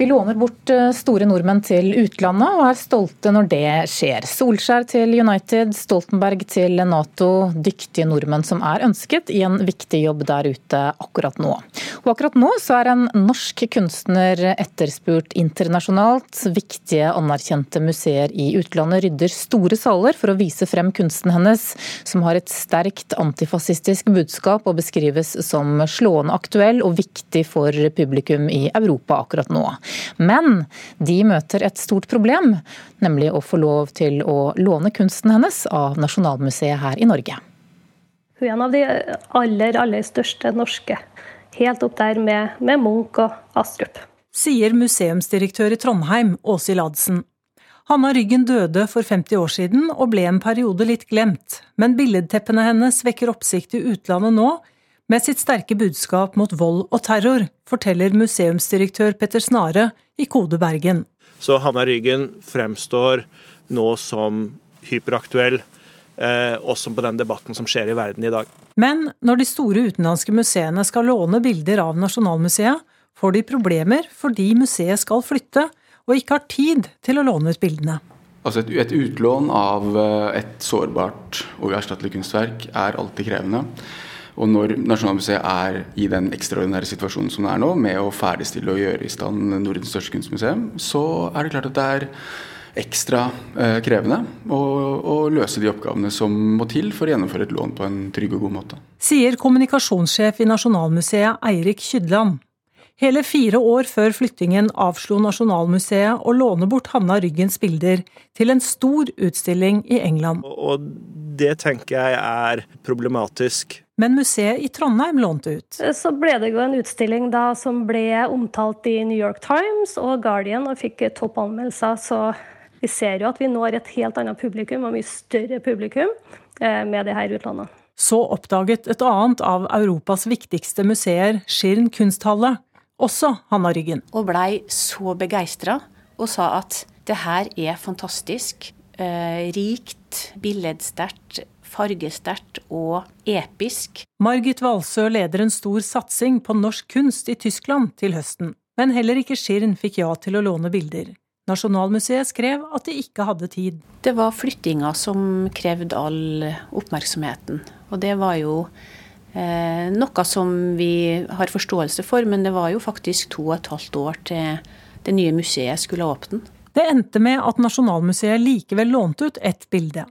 Vi låner bort eh, store nordmenn til utlandet og er stolte når det skjer. Solskjær til United, Stoltenberg til Nato. Dyktige nordmenn som er ønsket i en viktig jobb der ute akkurat nå. Og akkurat nå så er en norsk kunstner etterspurt internasjonalt. Viktige, anerkjente museer i utlandet rydder store saler for å vise frem kunsten hennes, som har et sterkt antifascistisk budskap og beskrives som slående aktuell og viktig for publikum i Europa akkurat nå. Men de møter et stort problem, nemlig å få lov til å låne kunsten hennes av Nasjonalmuseet her i Norge. Hun er en av de aller, aller største norske. Helt opp der med, med Munch og Astrup. Sier museumsdirektør i Trondheim, Åshild Adsen. Hanna Ryggen døde for 50 år siden og ble en periode litt glemt, men billedteppene hennes vekker oppsikt i utlandet nå, med sitt sterke budskap mot vold og terror, forteller museumsdirektør Petter Snare i Kode Bergen. Så Hanna Ryggen fremstår nå som hyperaktuell, eh, også på den debatten som skjer i verden i dag. Men når de store utenlandske museene skal låne bilder av Nasjonalmuseet, får de problemer fordi museet skal flytte og ikke har tid til å låne ut bildene. Altså et, et utlån av eh, et sårbart og uerstattelig kunstverk er alltid krevende. Og når Nasjonalmuseet er i den ekstraordinære situasjonen som det er nå, med å ferdigstille og gjøre i stand Nordens største kunstmuseum, så er det klart at det er ekstra eh, krevende å, å, løse de oppgavene som må til for å gjennomføre et lån på en trygg og god måte. Sier kommunikasjonssjef i Nasjonalmuseet Eirik Kydland. Hele fire år før flyttingen avslo Nasjonalmuseet å låne bort Hanna Ryggens bilder til en stor utstilling i England. Og det tenker jeg er problematisk. Men museet i Trondheim lånte ut. Så ble det jo en utstilling da som ble omtalt i New York Times og Guardian og fikk topp anmeldelser. Så vi ser jo at vi når et helt annet publikum, og mye større publikum, eh, med det her utlandet. Så oppdaget et annet av Europas viktigste museer, Skirn kunsthalle, også Hanna Ryggen. Og blei så begeistra og sa at det her er fantastisk. Eh, rikt, billedsterkt, fargesterkt og episk. Margit Walsø leder en stor satsing på norsk kunst i Tyskland til høsten. Men heller ikke Schirn fikk ja til å låne bilder. Nasjonalmuseet skrev at de ikke hadde tid. Det var flyttinga som krevde all oppmerksomheten. Og det var jo Eh, noe som vi har forståelse for, men det var jo faktisk to og et halvt år til det nye museet skulle åpne. Det endte med at Nasjonalmuseet likevel lånte ut ett bilde.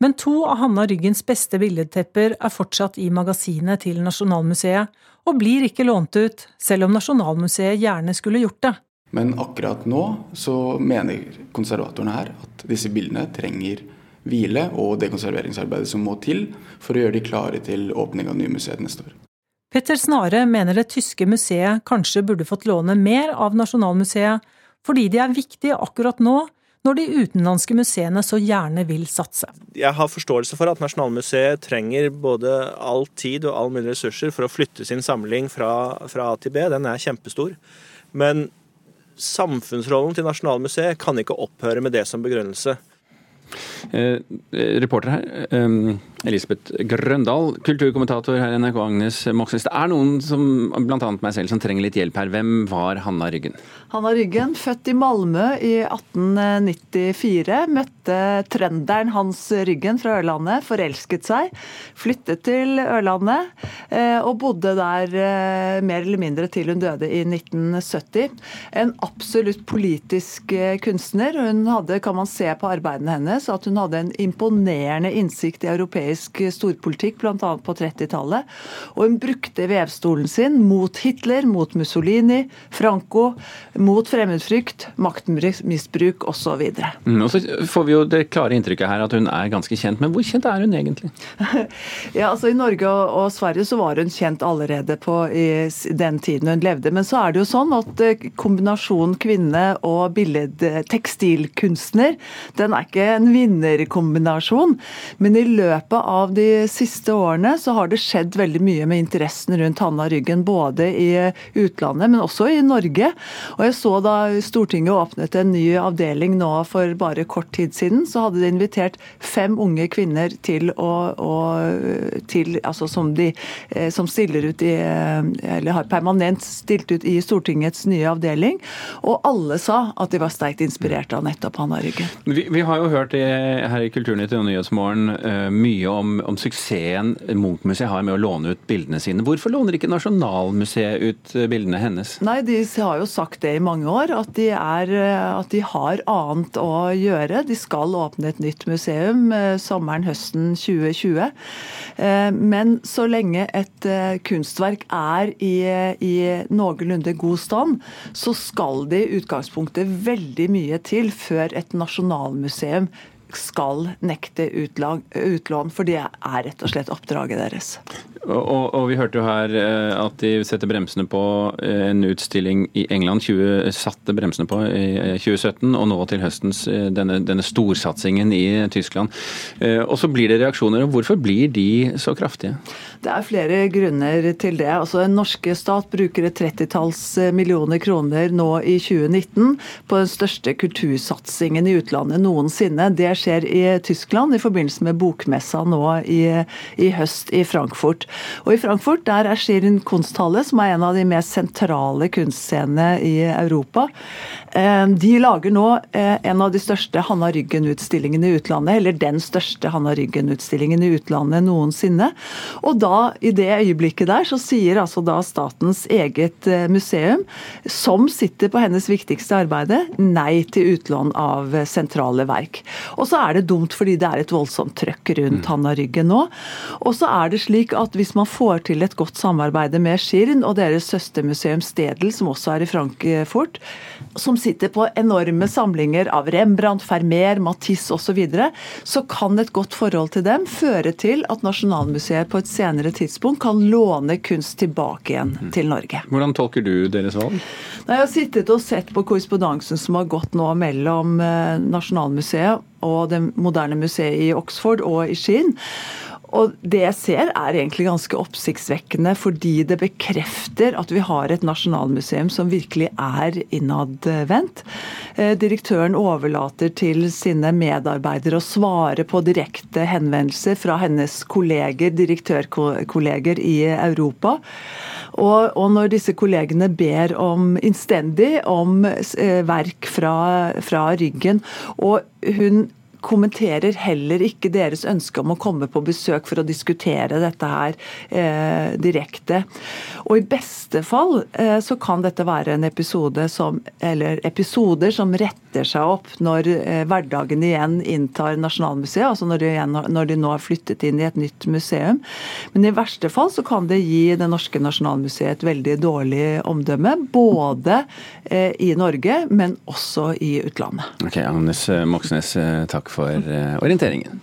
Men to av Hanna Ryggens beste billedtepper er fortsatt i magasinet til Nasjonalmuseet, og blir ikke lånt ut, selv om Nasjonalmuseet gjerne skulle gjort det. Men akkurat nå så mener konservatorene her at disse bildene trenger hvile og det konserveringsarbeidet som må til for å gjøre de klare til åpning av nye museet neste år. Petter Snare mener det tyske museet kanskje burde fått låne mer av Nasjonalmuseet, fordi de er viktige akkurat nå, når de utenlandske museene så gjerne vil satse. Jeg har forståelse for at Nasjonalmuseet trenger både all tid og all mulig ressurser for å flytte sin samling fra, fra A til B. Den er kjempestor. Men samfunnsrollen til Nasjonalmuseet kan ikke opphøre med det som begrunnelse. Eh, reporter her, eh, Elisabeth Grøndal, kulturkommentator her i NRK, Agnes Moxnes. Det er noen, som, bl.a. meg selv, som trenger litt hjelp her. Hvem var Hanna Ryggen? Hanna Ryggen, født i Malmö i 1894. Møtte trønderen Hans Ryggen fra Ørlandet, forelsket seg. Flyttet til Ørlandet eh, og bodde der eh, mer eller mindre til hun døde i 1970. En absolutt politisk eh, kunstner. Hun hadde, kan man se på arbeidene hennes, at hun hadde en imponerende innsikt i europeisk storpolitikk, bl.a. på 30-tallet. Og hun brukte vevstolen sin mot Hitler, mot Mussolini, Franco, mot fremmedfrykt, maktmisbruk osv. Mm, og så får vi jo det klare inntrykket her at hun er ganske kjent, men hvor kjent er hun egentlig? ja, altså I Norge og, og, Sverige så var hun kjent allerede på i den tiden hun levde. Men så er det jo sånn at eh, kombinasjonen kvinne og billedtekstilkunstner, den er ikke en vinner vinnerkombinasjon. Men i løpet av de siste årene så har det skjedd veldig mye med interessen rundt Hanna Ryggen, både i utlandet, men også i Norge. Og jeg så da Stortinget åpnet en ny avdeling nå for bare kort tid siden, så hadde de invitert fem unge kvinner til å, å til, altså som, de, eh, som stiller ut i Eller har permanent stilt ut i Stortingets nye avdeling. Og alle sa at de var sterkt inspirert av nettopp Hanna Ryggen. Vi, vi har jo hørt i, her i Kulturnytt og Nyhetsmorgen uh, mye om, om suksessen Munch-museet har med å låne ut bildene sine. Hvorfor låner ikke Nasjonalmuseet ut eh, bildene hennes? Nei, De har jo sagt det i mange år, at de, er, at de har annet å gjøre. De skal åpne et nytt museum sommeren-høsten 2020. Men så lenge et kunstverk er i, i noenlunde god stand, så skal det i utgangspunktet veldig mye til før et nasjonalmuseum skal nekte utlån, for det er rett og slett oppdraget deres. Og, og, Vi hørte jo her eh, at de setter bremsene på eh, en utstilling i England. 20, satte bremsene på i 2017, eh, og nå til høstens denne, denne storsatsingen i Tyskland. Og så blir det reaksjoner. og Hvorfor blir de så kraftige? Det er flere grunner til det. Altså, Den norske stat bruker et trettitalls millioner kroner nå i 2019 på den største kultursatsingen i utlandet noensinne. Det skjer i Tyskland i forbindelse med bokmessa nå i, i høst i Frankfurt. Og I Frankfurt der er Schirin kunsthalle, som er en av de mest sentrale kunstscenene i Europa. Eh, de lager nå eh, en av de største Hanna Ryggen-utstillingene i utlandet, eller den største Hanna Ryggen-utstillingen i utlandet noensinne. Og da, i det øyeblikket der, så sier altså da statens eget eh, museum, som sitter på hennes viktigste arbeide, nei til utlån av sentrale verk. Og så er det dumt fordi det er et voldsomt trøkk rundt mm. Hanna Ryggen nå. Og så er det slik at hvis man får til et godt samarbeid med Skirn og deres søstermuseum Stedel, som også er i Frankfurt, som sitter på enorme samlinger av Rembrandt, Fermer, Matisse osv., så, videre, så kan et godt forhold til dem føre til at Nasjonalmuseet på et senere tidspunkt kan låne kunst tilbake igjen mm. til Norge. Hvordan tolker du deres valg? Jeg har sittet og sett på korrespondansen som har gått nå mellom eh, Nasjonalmuseet og Det moderne museet i Oxford og i Skien. Og det jeg ser er egentlig ganske oppsiktsvekkende, fordi det bekrefter at vi har et nasjonalmuseum som virkelig er innadvendt. Eh, direktøren overlater til sine medarbeidere å svare på direkte henvendelser fra hennes kolleger, direktørkolleger i Europa. Og, og, når disse kollegene ber om innstendig om eh, verk fra, fra ryggen, og hun kommenterer heller ikke deres ønske om å komme på besøk for å diskutere dette her eh, direkte. Og i beste fall eh, så kan dette være en episode som, eller episoder som retter seg opp når eh, hverdagen igjen inntar Nasjonalmuseet, altså når de, igjen, når de, nå har flyttet inn i et nytt museum. Men i verste fall så kan det gi Det norske Nasjonalmuseet et veldig dårlig omdømme. Både eh, i Norge, men også i utlandet. Ok, Agnes Moxnes, eh, takk for eh, orienteringen.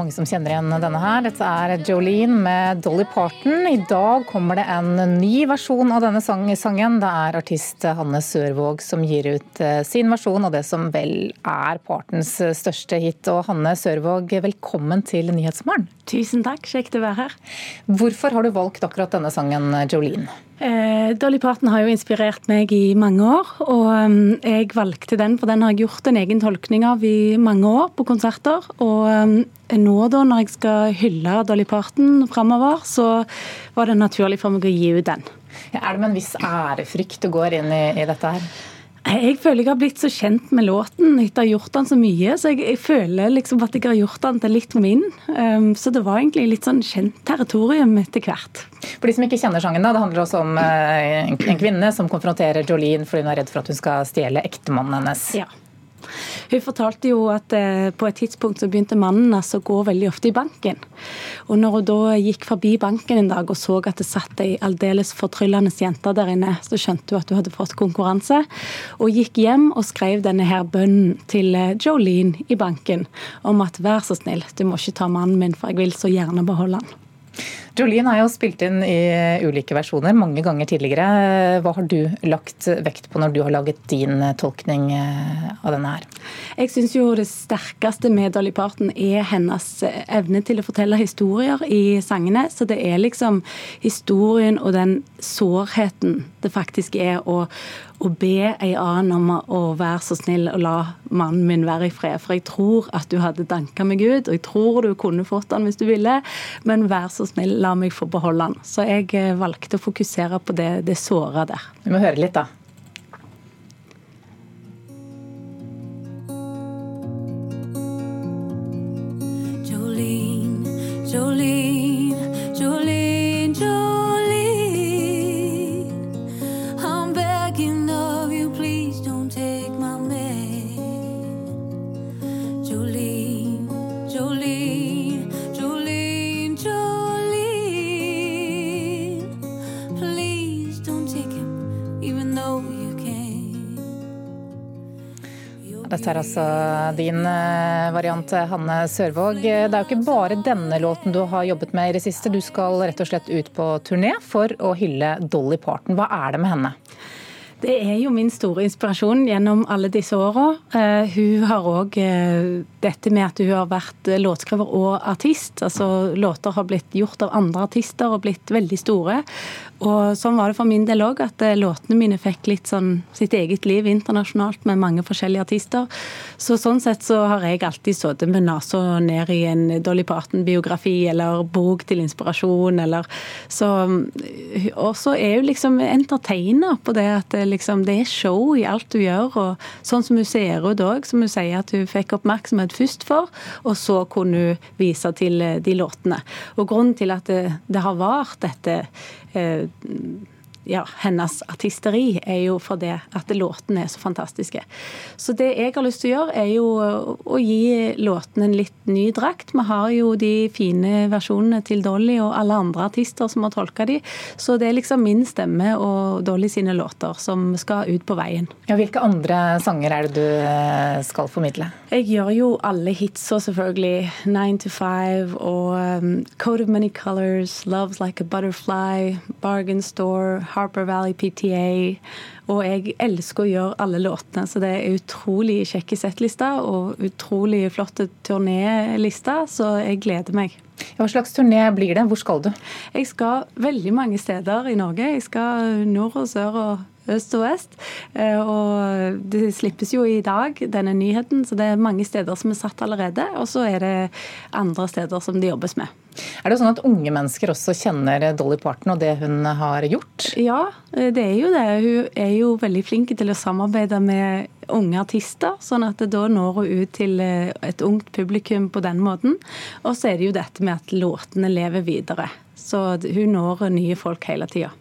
mange som kjenner igjen denne her. Dette er Jolene med Dolly Parton. I dag kommer det en ny versjon av denne sangen. Det er artist Hanne Sørvåg som gir ut eh, sin versjon av det som vel er Partens største hit. Og Hanne Sørvåg, velkommen til Nyhetsmorgen. Tusen takk, kjekt å være her. Hvorfor har du valgt akkurat denne sangen, Jolene? Eh, Dolly Parton har jo inspirert meg i mange år, og um, jeg valgte den, for den har jeg gjort en egen tolkning av i mange år på konserter. Og um, nå da, når jeg skal hylle Dolly Parton framover, så var det naturlig for meg å gi ut den. Ja, er det med en viss ærefrykt du går inn i, i dette her? Jeg føler jeg har blitt så kjent med låten etter å ha gjort den så mye. Så jeg, jeg føler liksom at jeg har gjort den til litt min. Um, så det var egentlig litt sånn kjent territorium etter hvert. For de som ikke kjenner sangen, da, det handler også om uh, en, kvinne som konfronterer Jolene fordi hun er redd for at hun skal stjele ektemannen hennes. Ja. Hun fortalte jo at eh, på et tidspunkt så begynte mannen altså å gå veldig ofte i banken. Og når hun da gikk forbi banken en dag og så at det satt ei aldeles fortryllende jente der inne, så skjønte hun at hun hadde fått konkurranse, og gikk hjem og skrev denne her bønnen til eh, Jolene i banken om at vær så snill, du må ikke ta mannen min, for jeg vil så gjerne beholde han. Jolene er jo spilt inn i ulike versjoner mange ganger tidligere. Hva har du lagt vekt på når du har laget din tolkning eh, av denne her? Jeg syns jo det sterkeste med Dolly Parton er hennes evne til å fortelle historier i sangene. Så det er liksom historien og den sårheten det faktisk er å å be ei annen om å være så snill og la mannen min være i fred. For jeg tror at du hadde danka med Gud, og jeg tror du kunne fått han hvis du ville, men vær så snill, la meg få beholde den. Så jeg eh, valgte å fokusere på det, det såra der. Vi må høre litt, da. Jolene, Jolene, Jolene, Jolene. Dette er altså din eh, variant, Hanne Sørvåg. Det er jo ikke bare denne låten du har jobbet med i det siste. Du skal rett og slett ut på turné for å hylle Dolly Parton. Hva er det med henne? Det er jo min store inspirasjon gjennom alle disse åra. Uh, hun har òg eh, dette med at hun har vært låtskriver og artist. Altså Låter har blitt gjort av andre artister og blitt veldig store. Og sånn var det for min del òg, at uh, låtene mine fikk litt sånn sitt eget liv internasjonalt med mange forskjellige artister. Så sånn sett så har jeg alltid sittet med nesa ned i en Dolly Parton-biografi eller bok til inspirasjon, eller så Og så er hun liksom entertainer på det at liksom, det er show i alt du gjør. og Sånn som hun ser ut òg, som hun sier at hun fikk oppmerksomhet først for, og så kunne hun vise til eh, de låtene. Og Grunnen til at det, det har vart dette eh, ja, hennes artisteri er jo for det at låtene er så fantastiske. Så det jeg har lyst til å gjøre, er jo å gi låtene en litt ny drakt. Vi har jo de fine versjonene til Dolly og alle andre artister som har tolka de. Så det er liksom min stemme og Dolly sine låter som skal ut på veien. Ja, hvilke andre sanger er det du eh, skal formidle? Jeg gjør jo alle hitsa, selvfølgelig. Nine to Five og um, Code of Many Colors, Love's Like a Butterfly, Bargain Store. Harper Valley PTA. Og jeg elsker å gjøre alle låtene, så det er utrolig kjekke settlister og utrolig flotte turnélister, så jeg gleder meg. Hva slags turné blir det? Hvor skal du? Jeg skal veldig mange steder i Norge. Jeg skal nord og sør og øst og vest. Eh, og det slippes jo i dag, denne nyheten, så det er mange steder som er satt allerede. Og så er det andre steder som det jobbes med. Er det sånn at unge mennesker også kjenner Dolly Parton og det hun har gjort? Ja, det er jo det. Hun er jo veldig flink til å samarbeide med unge artister, sånn at da når hun ut til eh, et ungt publikum på den måten. Og så er det jo dette med at låtene lever videre. Så hun når nye folk hele tida.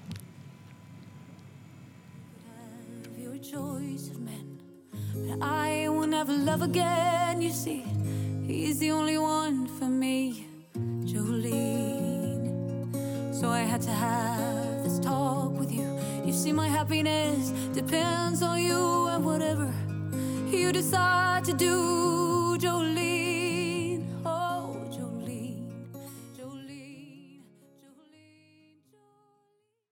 Never love again, you see. He's the only one for me, Jolene. So I had to have this talk with you. You see, my happiness depends on you and whatever you decide to do, Jolene.